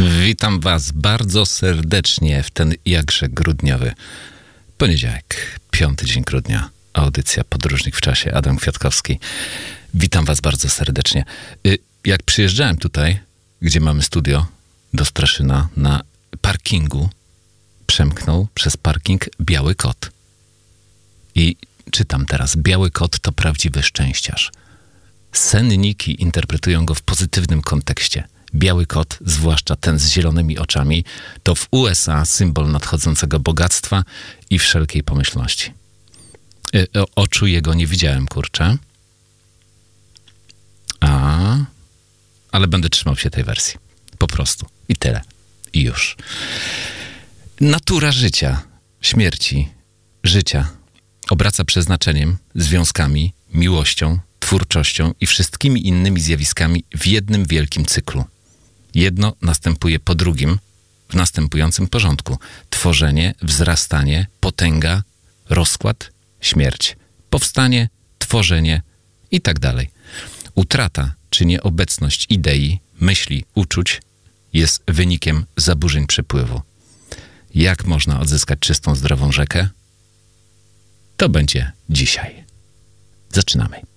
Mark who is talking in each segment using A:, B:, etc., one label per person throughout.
A: Witam Was bardzo serdecznie w ten jakże grudniowy poniedziałek, piąty dzień grudnia. Audycja Podróżnik w czasie, Adam Kwiatkowski. Witam Was bardzo serdecznie. Y, jak przyjeżdżałem tutaj, gdzie mamy studio do Straszyna, na parkingu przemknął przez parking biały kot. I czytam teraz, biały kot to prawdziwy szczęściarz. Senniki interpretują go w pozytywnym kontekście. Biały kot, zwłaszcza ten z zielonymi oczami, to w USA symbol nadchodzącego bogactwa i wszelkiej pomyślności. Y, oczu jego nie widziałem, kurczę. A, ale będę trzymał się tej wersji. Po prostu. I tyle. I już. Natura życia, śmierci, życia obraca przeznaczeniem, związkami, miłością, twórczością i wszystkimi innymi zjawiskami w jednym wielkim cyklu. Jedno następuje po drugim w następującym porządku: tworzenie, wzrastanie, potęga, rozkład, śmierć, powstanie, tworzenie i tak dalej. Utrata czy nieobecność idei, myśli, uczuć jest wynikiem zaburzeń przepływu. Jak można odzyskać czystą, zdrową rzekę? To będzie dzisiaj. Zaczynamy.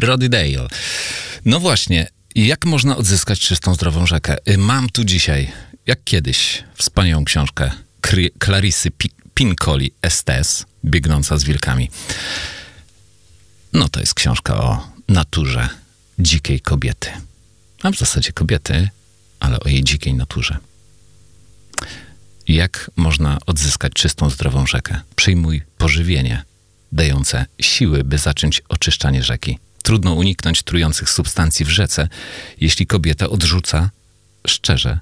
A: Brody Dale. No właśnie, jak można odzyskać czystą, zdrową rzekę? Y, Mam tu dzisiaj, jak kiedyś, wspaniałą książkę Clarisy Pi- Pincoli Estes, Biegnąca z wilkami. No to jest książka o naturze dzikiej kobiety. A w zasadzie kobiety, ale o jej dzikiej naturze. Jak można odzyskać czystą, zdrową rzekę? Przyjmuj pożywienie dające siły, by zacząć oczyszczanie rzeki. Trudno uniknąć trujących substancji w rzece, jeśli kobieta odrzuca szczerze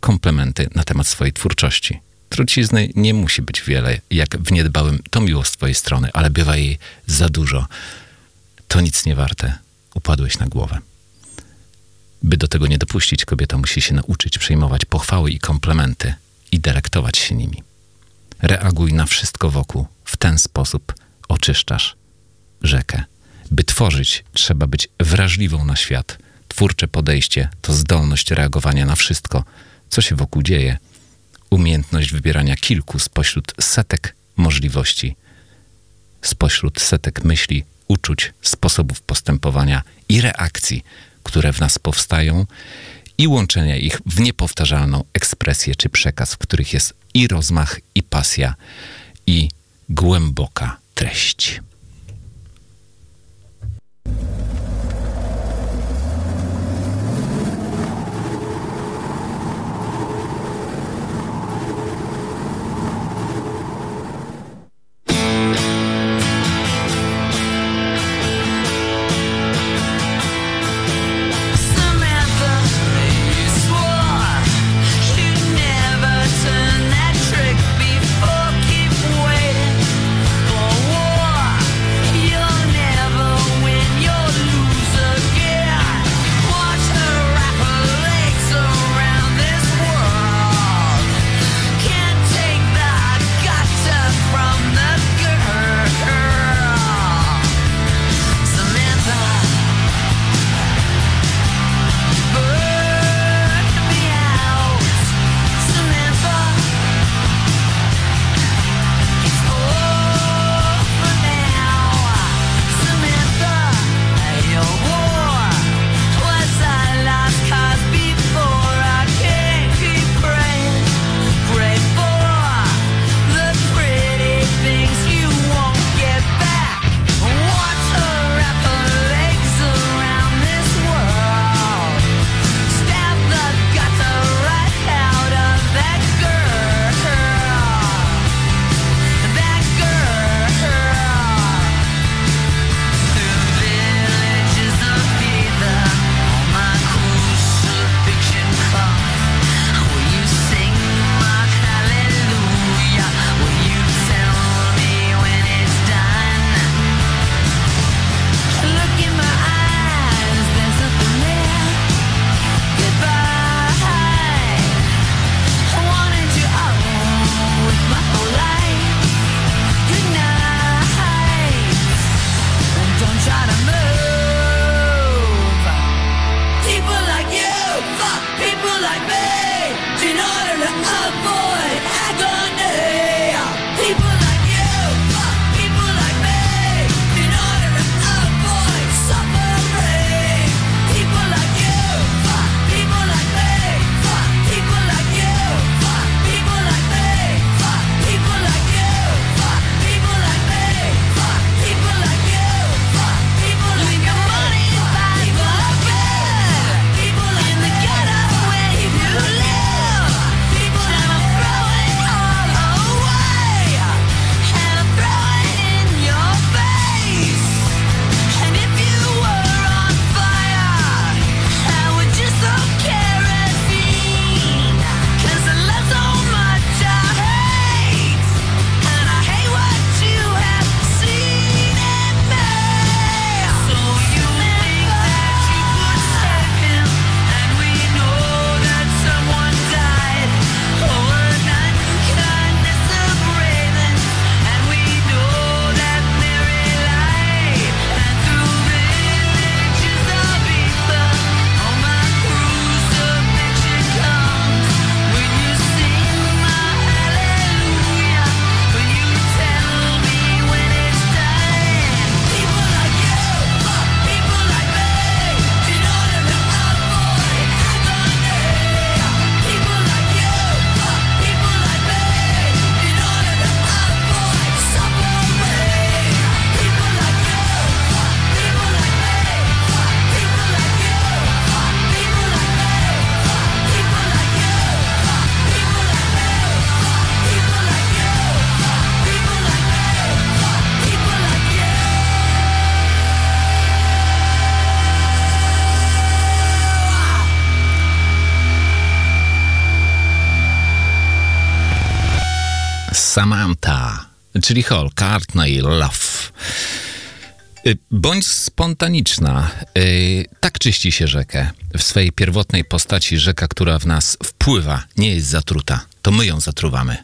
A: komplementy na temat swojej twórczości. Trucizny nie musi być wiele, jak w niedbałym to miło z twojej strony, ale bywa jej za dużo. To nic nie warte. Upadłeś na głowę. By do tego nie dopuścić, kobieta musi się nauczyć przyjmować pochwały i komplementy i delektować się nimi. Reaguj na wszystko wokół. W ten sposób oczyszczasz rzekę. By tworzyć, trzeba być wrażliwą na świat. Twórcze podejście to zdolność reagowania na wszystko, co się wokół dzieje, umiejętność wybierania kilku spośród setek możliwości, spośród setek myśli, uczuć, sposobów postępowania i reakcji, które w nas powstają, i łączenia ich w niepowtarzalną ekspresję czy przekaz, w których jest i rozmach, i pasja, i głęboka treść. Czyli Hall, Cartney, Love. Y, Bądź spontaniczna. Y, Tak czyści się rzekę. W swej pierwotnej postaci rzeka, która w nas wpływa, nie jest zatruta. To my ją zatruwamy.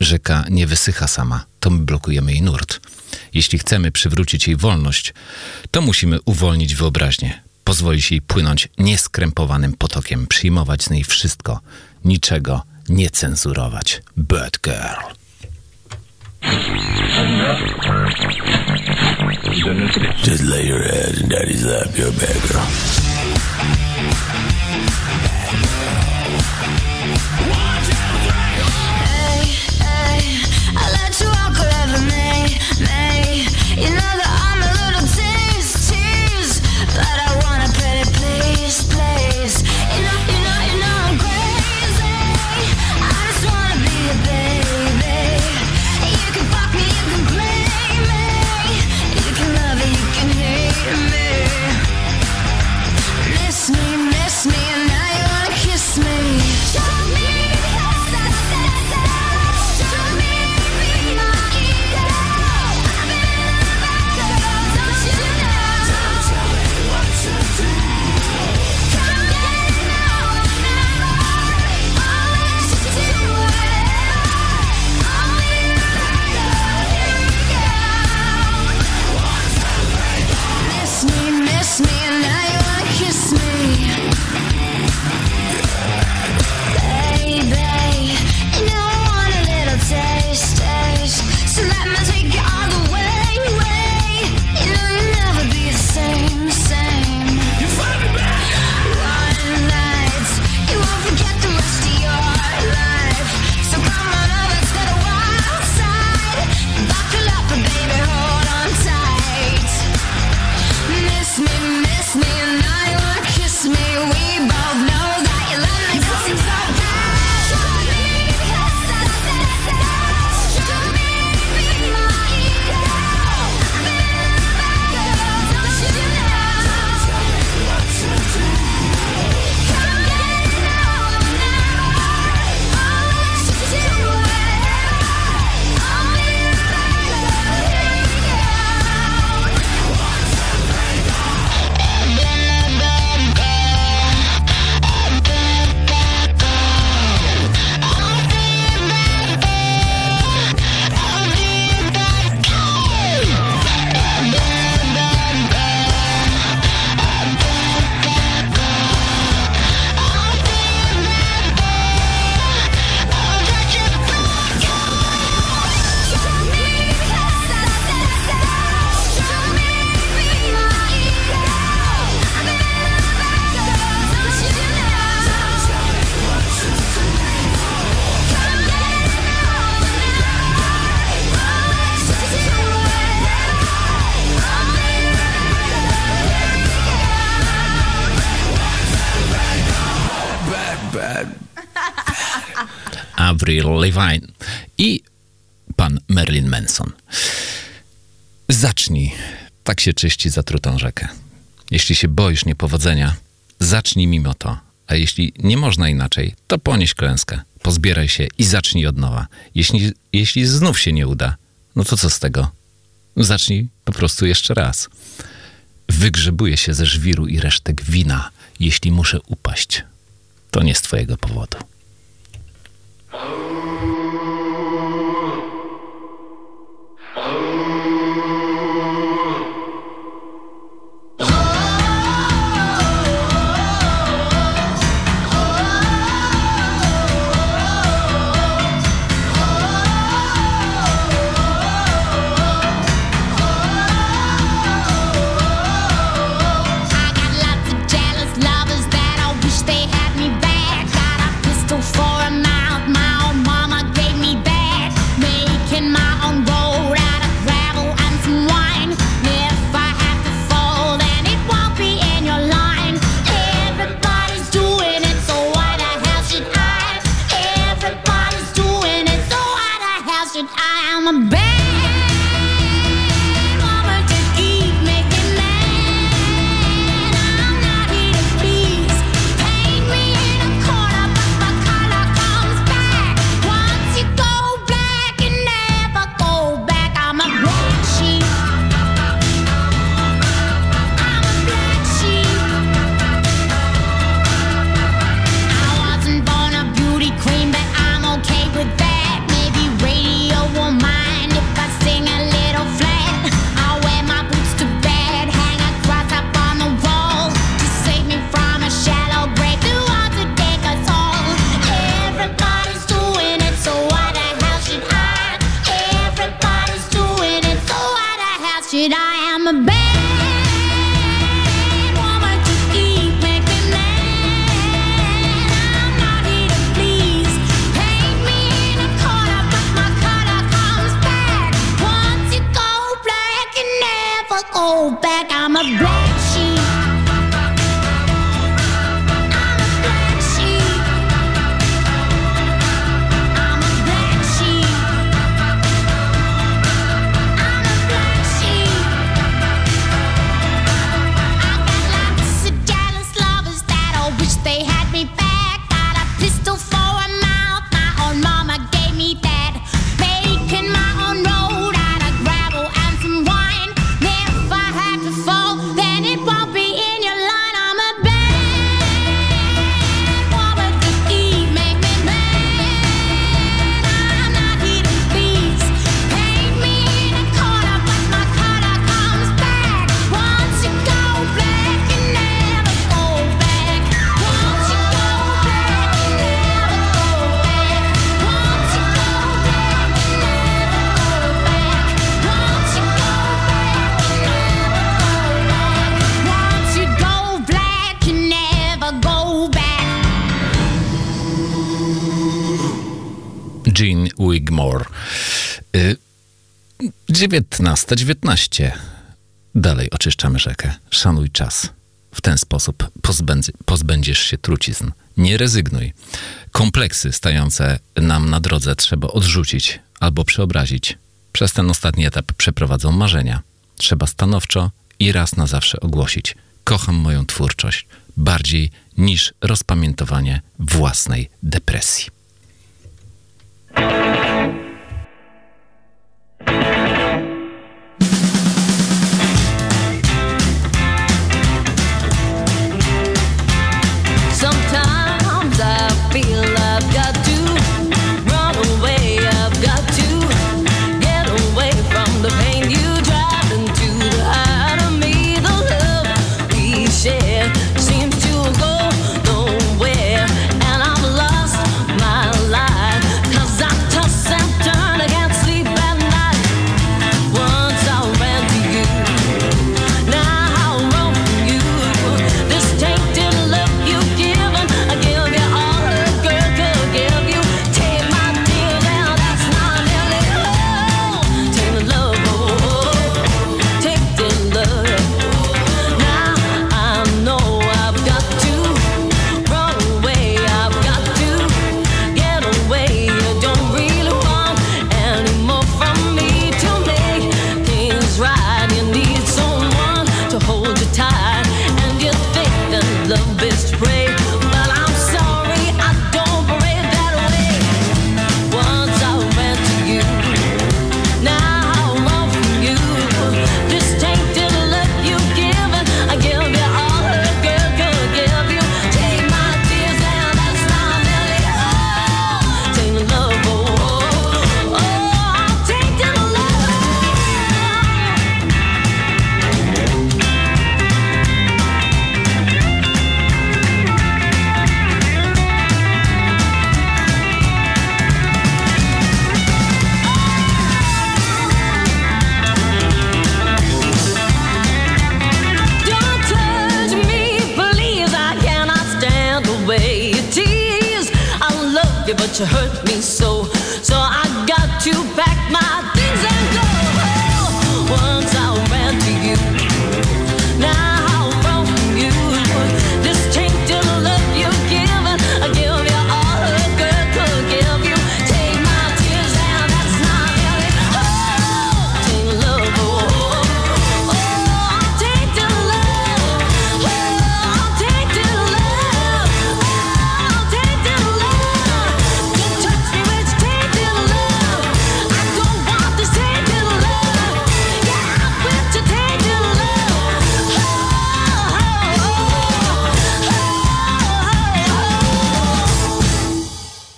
A: Rzeka nie wysycha sama, to my blokujemy jej nurt. Jeśli chcemy przywrócić jej wolność, to musimy uwolnić wyobraźnię, pozwolić jej płynąć nieskrępowanym potokiem, przyjmować z niej wszystko, niczego nie cenzurować. Bad girl.
B: Just lay your head in daddy's lap, you're a
A: Lavigne i pan Marilyn Manson. Zacznij. Tak się czyści zatrutą rzekę. Jeśli się boisz niepowodzenia, zacznij mimo to. A jeśli nie można inaczej, to ponieś klęskę. Pozbieraj się i zacznij od nowa. Jeśli, jeśli znów się nie uda, no to co z tego? Zacznij po prostu jeszcze raz. Wygrzebuję się ze żwiru i resztek wina, jeśli muszę upaść. To nie z twojego powodu.
C: 19. Dalej oczyszczamy rzekę. Szanuj czas. W ten sposób pozbędzie, pozbędziesz się trucizn. Nie rezygnuj. Kompleksy stające nam na drodze trzeba odrzucić albo przeobrazić. Przez ten ostatni etap przeprowadzą marzenia. Trzeba stanowczo i raz na zawsze ogłosić: Kocham moją twórczość bardziej niż rozpamiętowanie własnej depresji.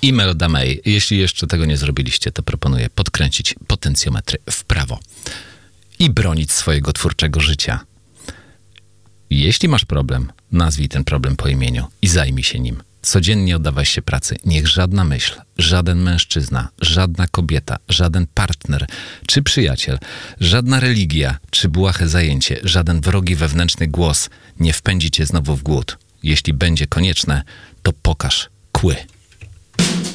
A: i
C: Meloda May. Jeśli jeszcze tego nie zrobiliście, to proponuję podkręcić potencjometry w prawo i bronić swojego twórczego życia. Jeśli masz problem, nazwij ten problem po imieniu i zajmij się nim. Codziennie oddawaj się pracy. Niech żadna myśl, żaden mężczyzna, żadna kobieta, żaden partner czy przyjaciel, żadna religia czy błahe zajęcie, żaden wrogi wewnętrzny głos nie wpędzi cię znowu w głód. Jeśli będzie konieczne, to pokaż kły.
D: Thank you.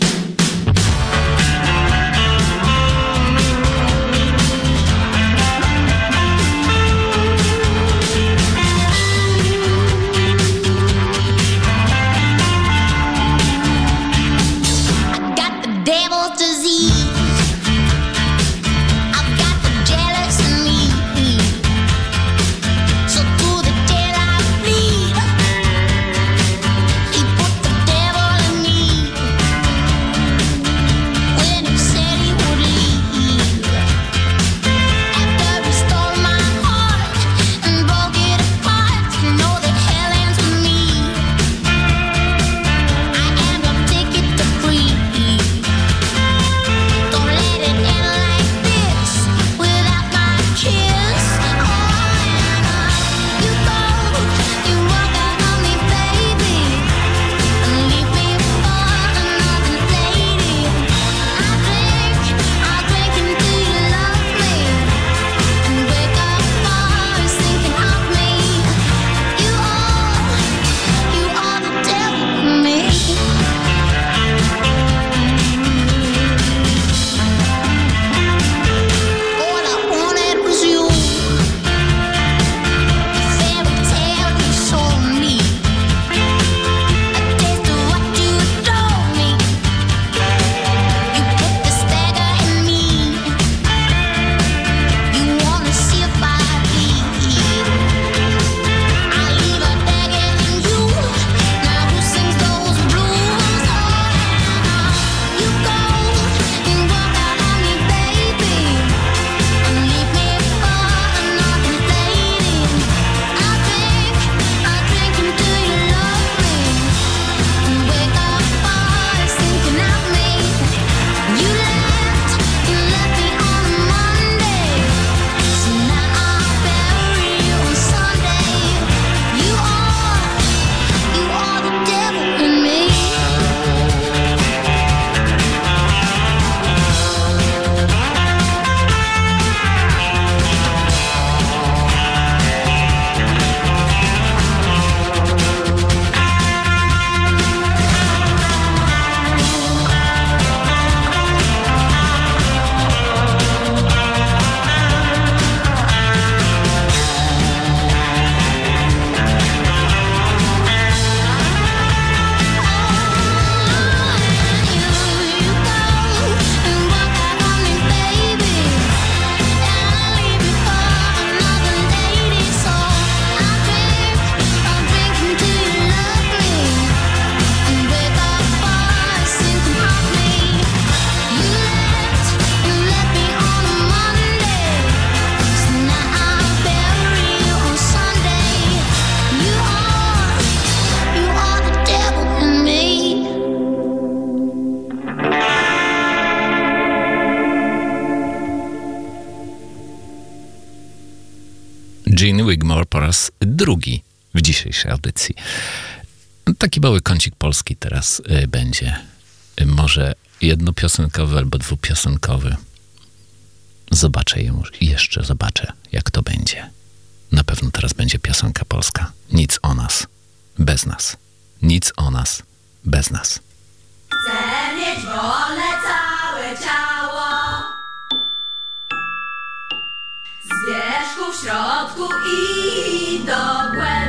C: Jean Wigmore po raz drugi w dzisiejszej audycji. Taki mały kącik polski teraz y, będzie. Y, może jednopiosenkowy albo dwupiosenkowy. Zobaczę ją jeszcze, zobaczę jak to będzie. Na pewno teraz będzie piosenka polska. Nic o nas, bez nas. Nic o nas, bez nas.
E: Chcę mieć wolę. wierzchu, w środku i
C: do głębi.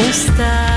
C: está.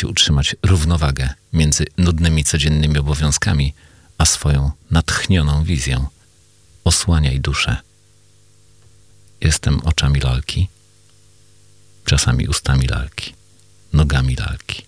C: się utrzymać równowagę między nudnymi codziennymi obowiązkami, a swoją natchnioną wizją. Osłaniaj duszę. Jestem oczami lalki,
F: czasami ustami lalki, nogami lalki.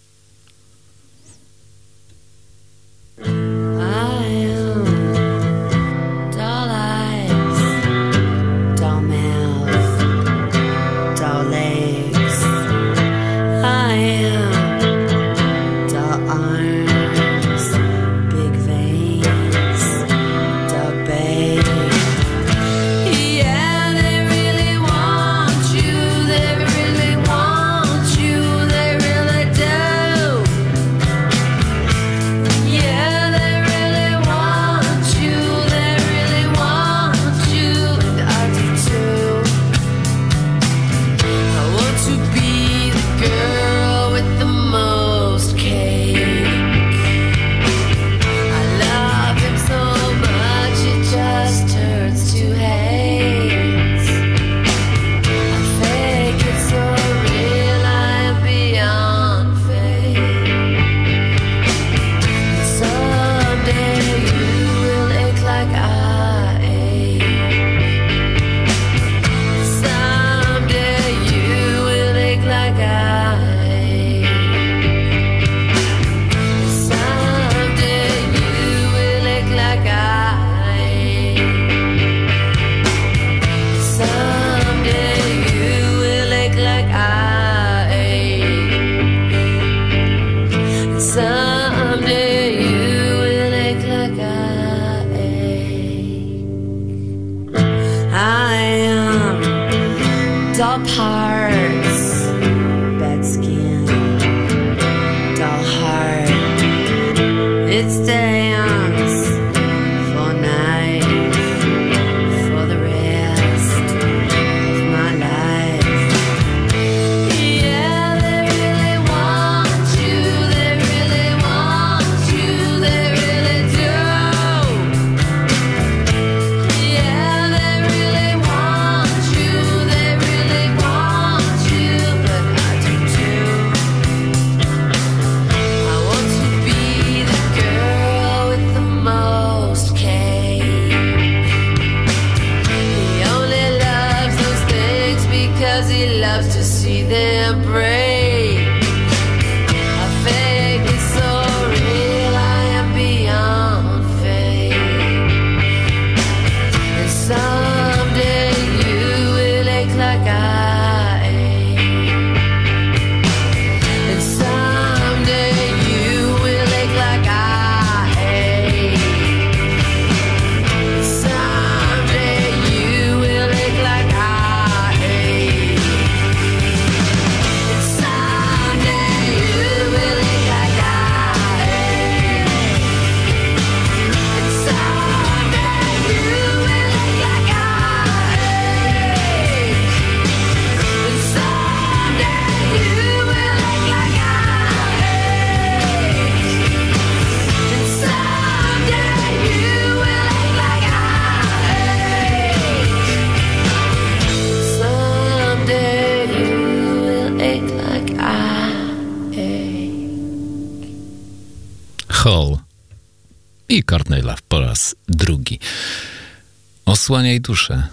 F: Odsłaniaj duszę.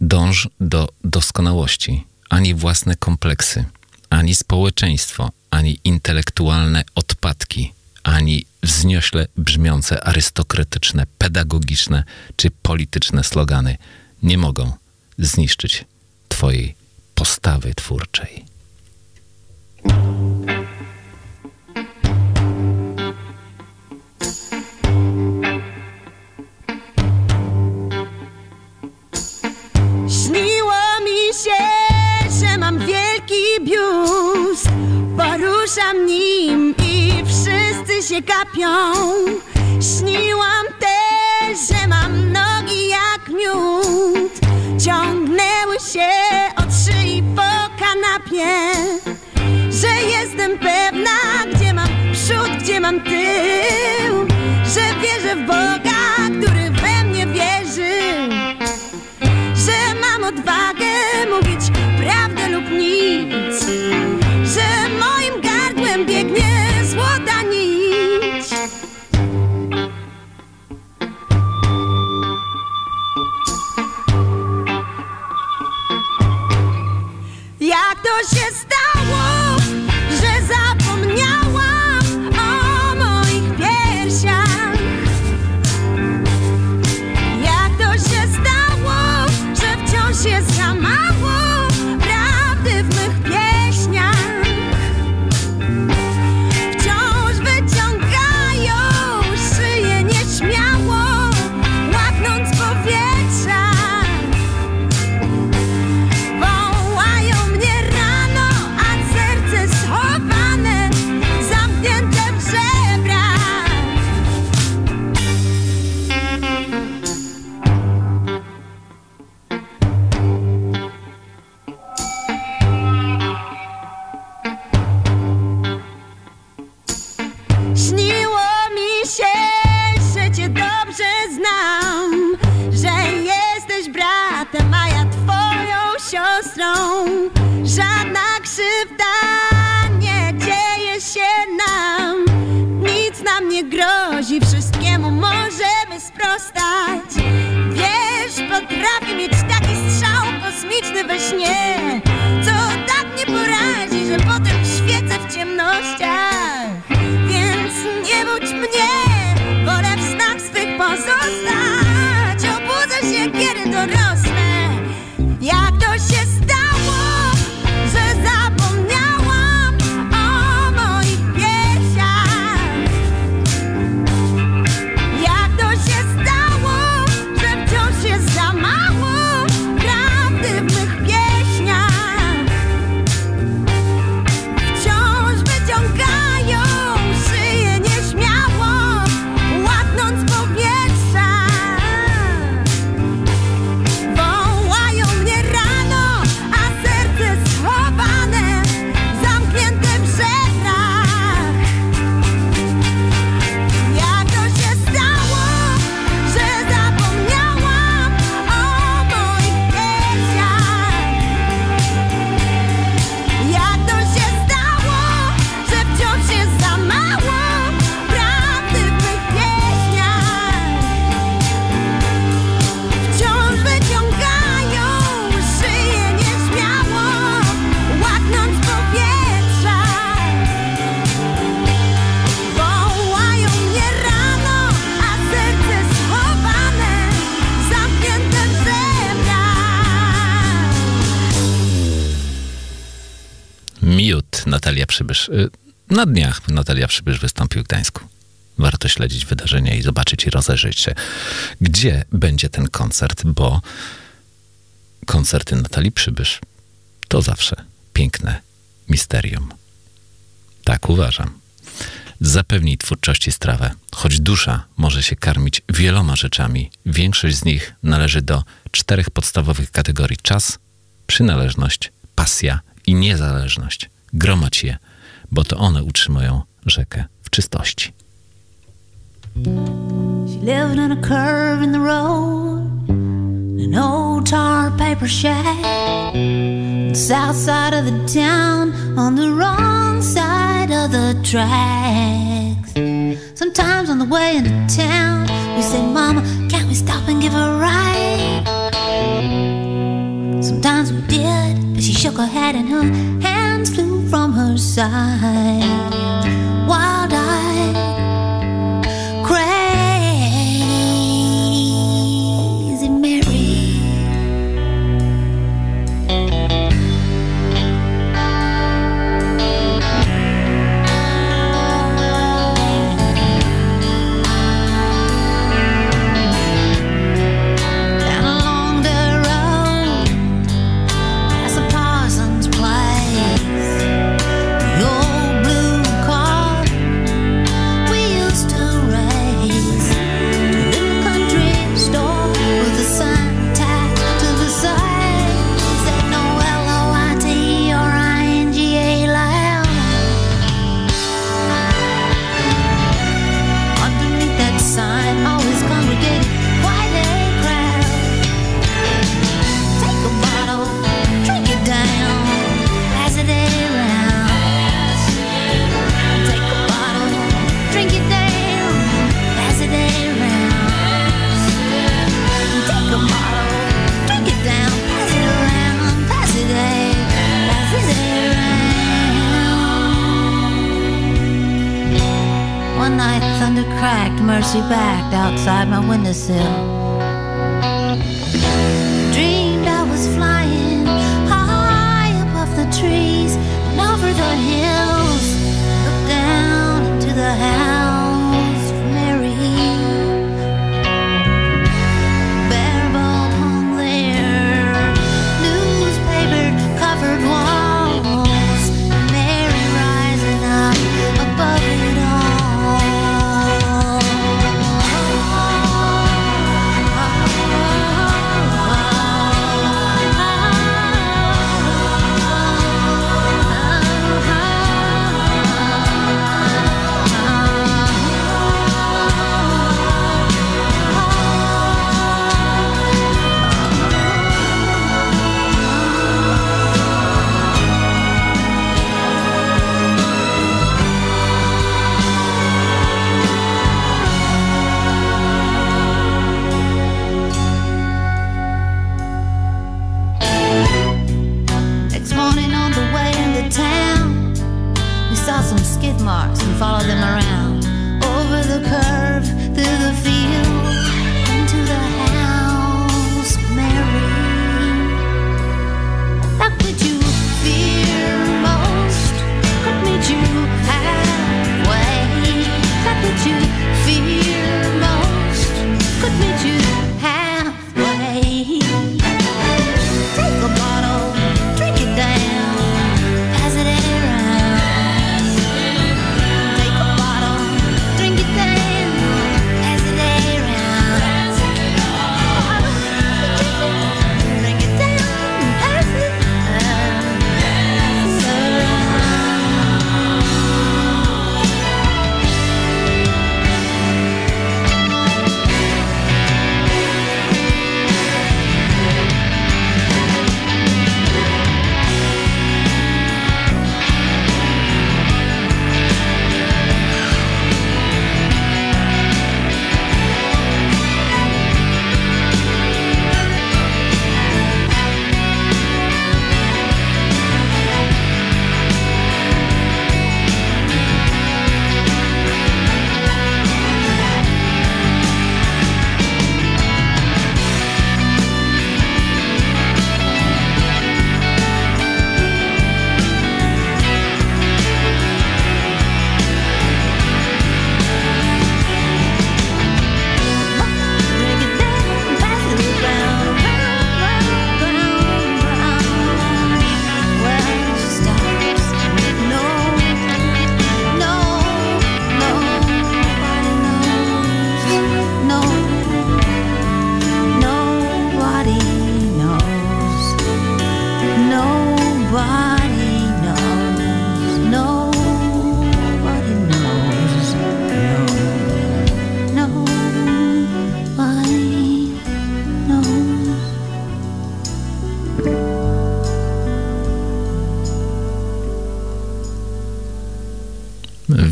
F: Dąż do doskonałości. Ani własne kompleksy, ani społeczeństwo, ani intelektualne odpadki, ani wzniośle brzmiące arystokratyczne, pedagogiczne czy polityczne slogany nie mogą zniszczyć Twojej postawy twórczej.
G: się kapią. Śniłam też, że mam nogi jak miód. Ciągnęły się od szyi po kanapie, że jestem pewna, gdzie mam przód, gdzie mam tył, że wierzę w Boga. Siostrą. Żadna krzywda nie dzieje się nam. Nic nam nie grozi, wszystkiemu możemy sprostać. Wiesz, potrafię mieć taki strzał kosmiczny we śnie,
A: Przybysz. Y, Na dniach Natalia Przybysz wystąpił w Gdańsku. Warto śledzić wydarzenia i zobaczyć i rozejrzeć się, gdzie będzie ten koncert, bo koncerty Natalii Przybysz to zawsze piękne misterium. Tak uważam. Zapewni twórczości strawę, choć dusza może się karmić wieloma rzeczami. Większość z nich należy do czterech podstawowych kategorii: czas, przynależność, pasja i niezależność. Gromadź je, bo to one utrzymują rzekę w czystości.
D: She lived in a curve in the road, an old tar paper shack. The south side of the town, on the wrong side of the tracks. Sometimes on the way into town, we say, Mama, can't we stop and give a ride? Sometimes we did, but she shook her head and her hands flew her side. Wild eyed my windowsill.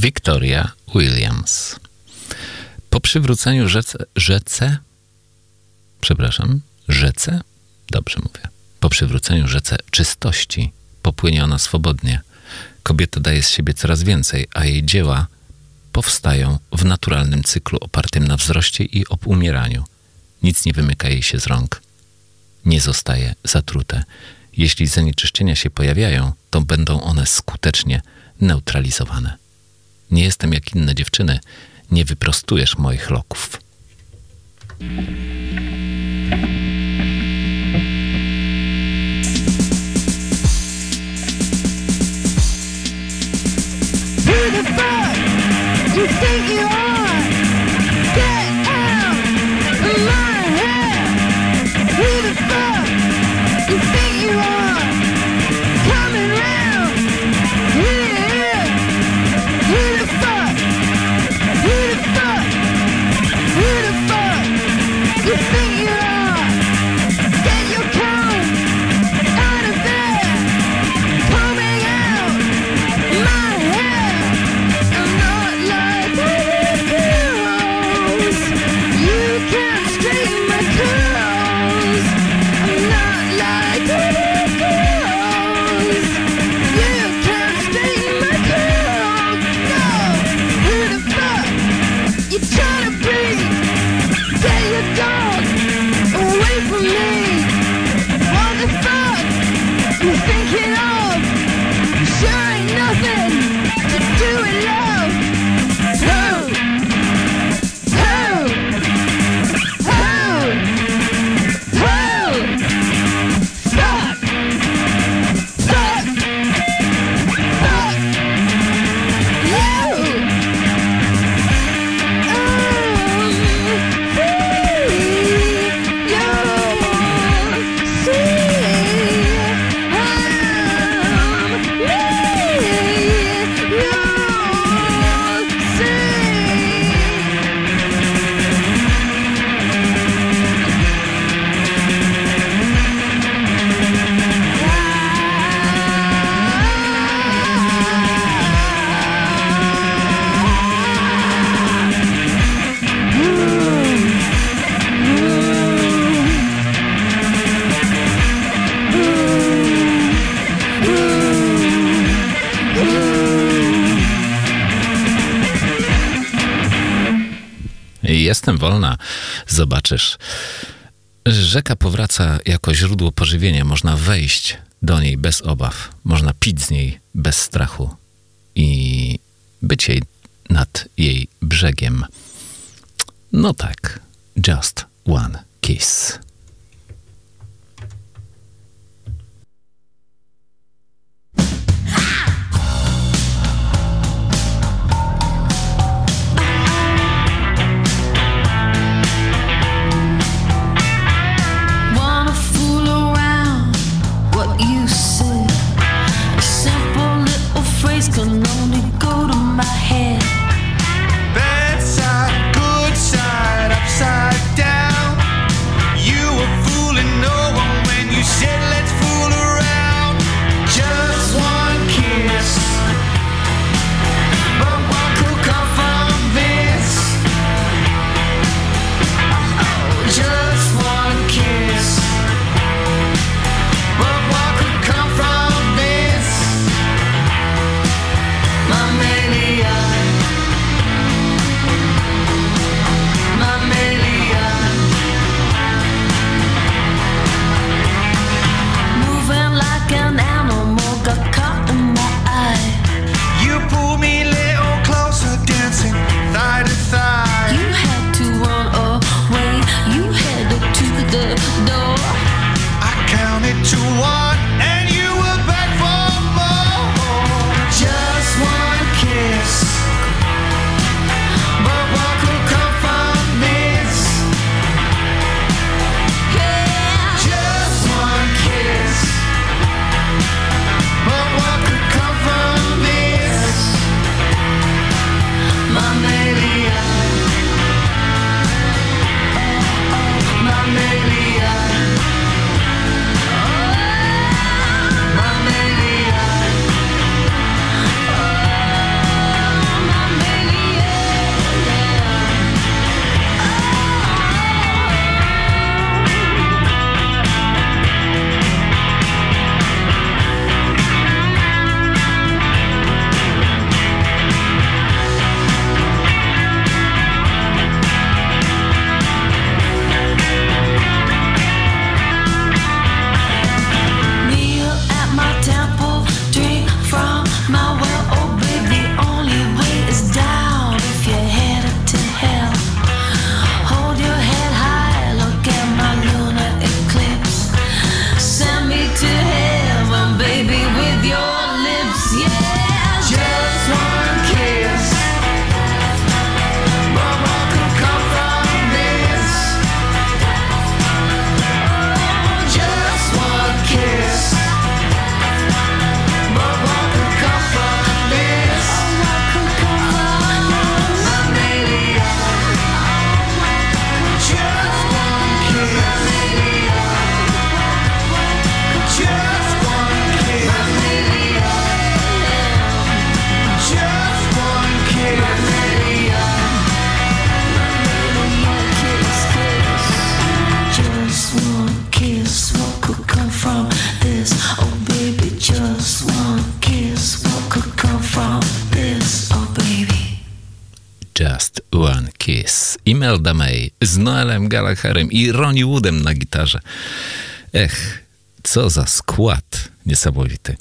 A: Victoria Williams. Po przywróceniu rzece, rzece przepraszam, rzece, dobrze mówię, po przywróceniu rzece czystości popłynie ona swobodnie. Kobieta daje z siebie coraz więcej, a jej dzieła powstają w naturalnym cyklu opartym na wzroście i obumieraniu. Nic nie wymyka jej się z rąk. Nie zostaje zatrute. Jeśli zanieczyszczenia się pojawiają, to będą one skutecznie neutralizowane. Nie jestem jak inne dziewczyny, nie wyprostujesz moich loków.
D: You think you are?
A: Zobaczysz. Rzeka powraca jako źródło pożywienia. Można wejść do niej bez obaw. Można pić z niej bez strachu i być jej nad jej brzegiem. No tak, just one kiss. Imelda May z Noelem Gallagherem i Ronnie Woodem na gitarze. Ech, co za skład niesamowity.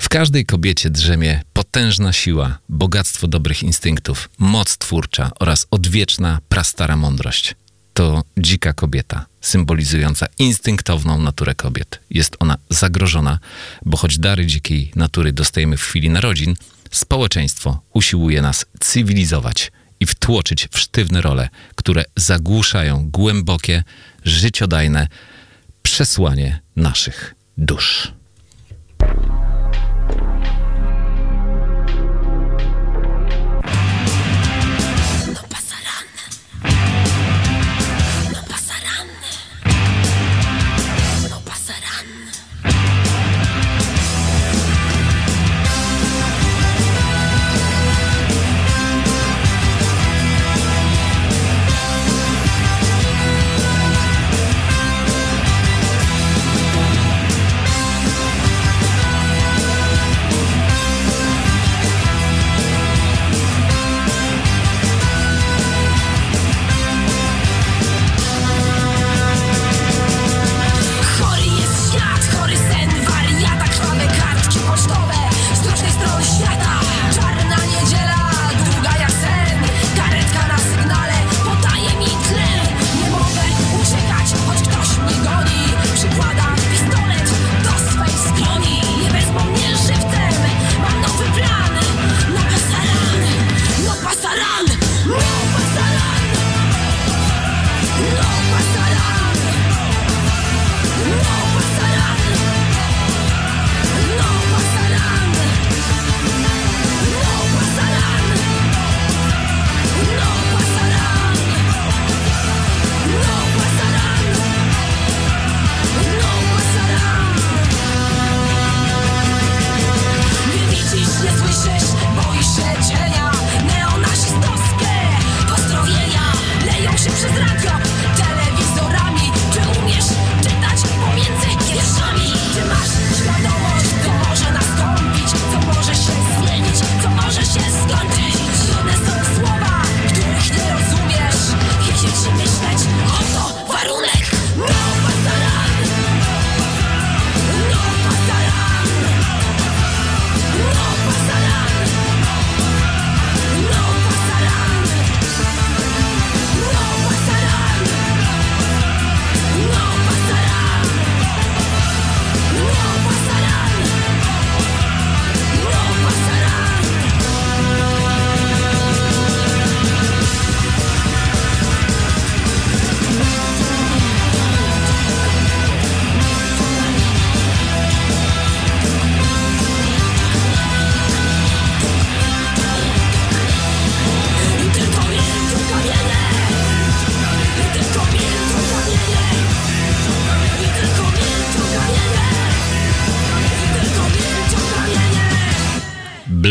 A: W każdej kobiecie drzemie potężna siła, bogactwo dobrych instynktów, moc twórcza oraz odwieczna, prastara mądrość. To dzika kobieta, symbolizująca instynktowną naturę kobiet. Jest ona zagrożona, bo choć dary dzikiej natury dostajemy w chwili narodzin, społeczeństwo usiłuje nas cywilizować i wtłoczyć w sztywne role, które zagłuszają głębokie, życiodajne przesłanie naszych dusz.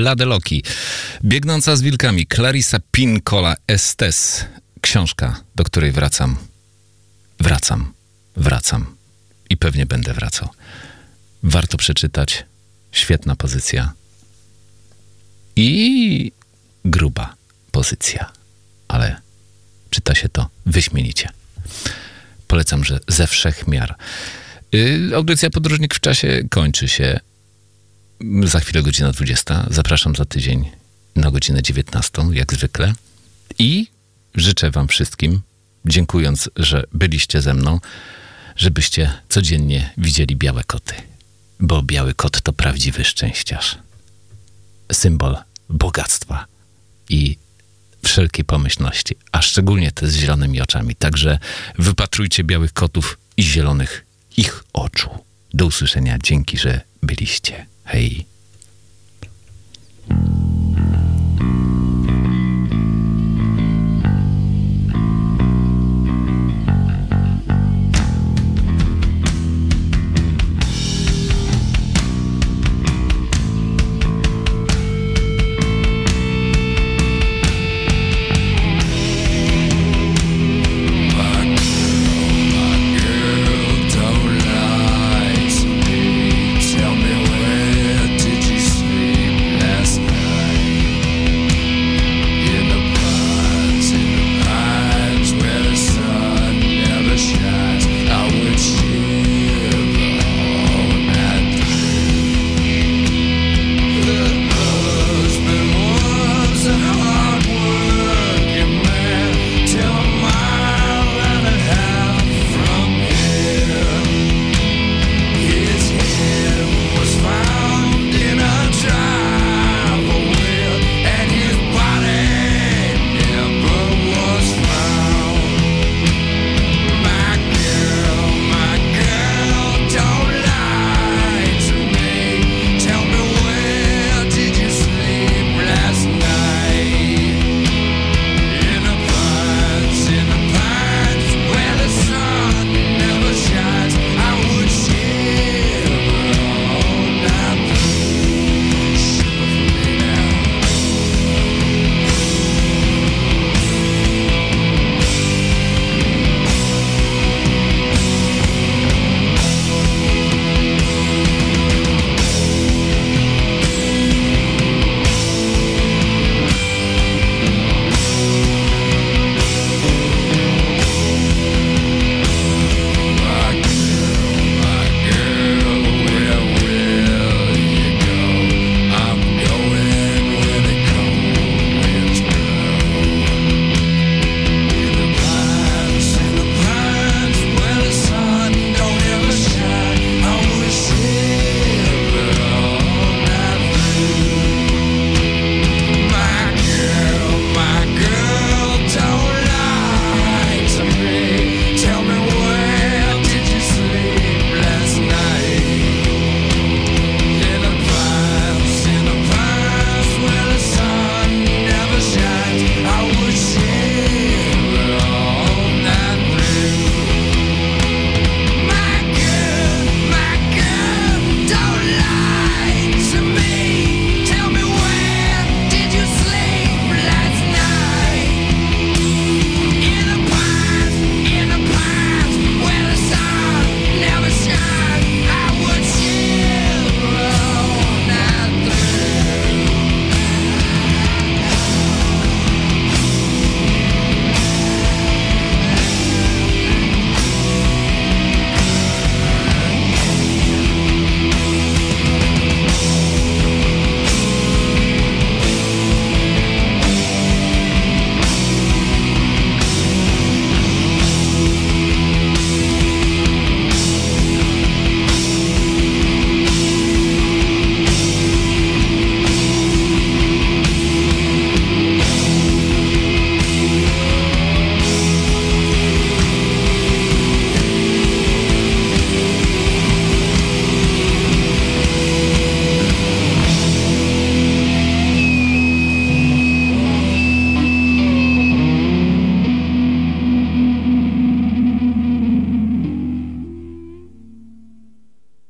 A: Bladeloki. Biegnąca z wilkami. Clarissa Pinkola Estes. Książka, do której wracam. Wracam. Wracam. I pewnie będę wracał. Warto przeczytać. Świetna pozycja. I gruba pozycja. Ale czyta się to wyśmienicie. Polecam, że ze wszech miar. Yy, audycja Podróżnik w czasie kończy się. Za chwilę godzina 20. Zapraszam za tydzień na godzinę 19, jak zwykle. I życzę Wam wszystkim, dziękując, że byliście ze mną, żebyście codziennie widzieli białe koty. Bo biały kot to prawdziwy szczęściarz. Symbol bogactwa i wszelkiej pomyślności, a szczególnie te z zielonymi oczami. Także wypatrujcie białych kotów i zielonych ich oczu. Do usłyszenia. Dzięki, że byliście. Hey.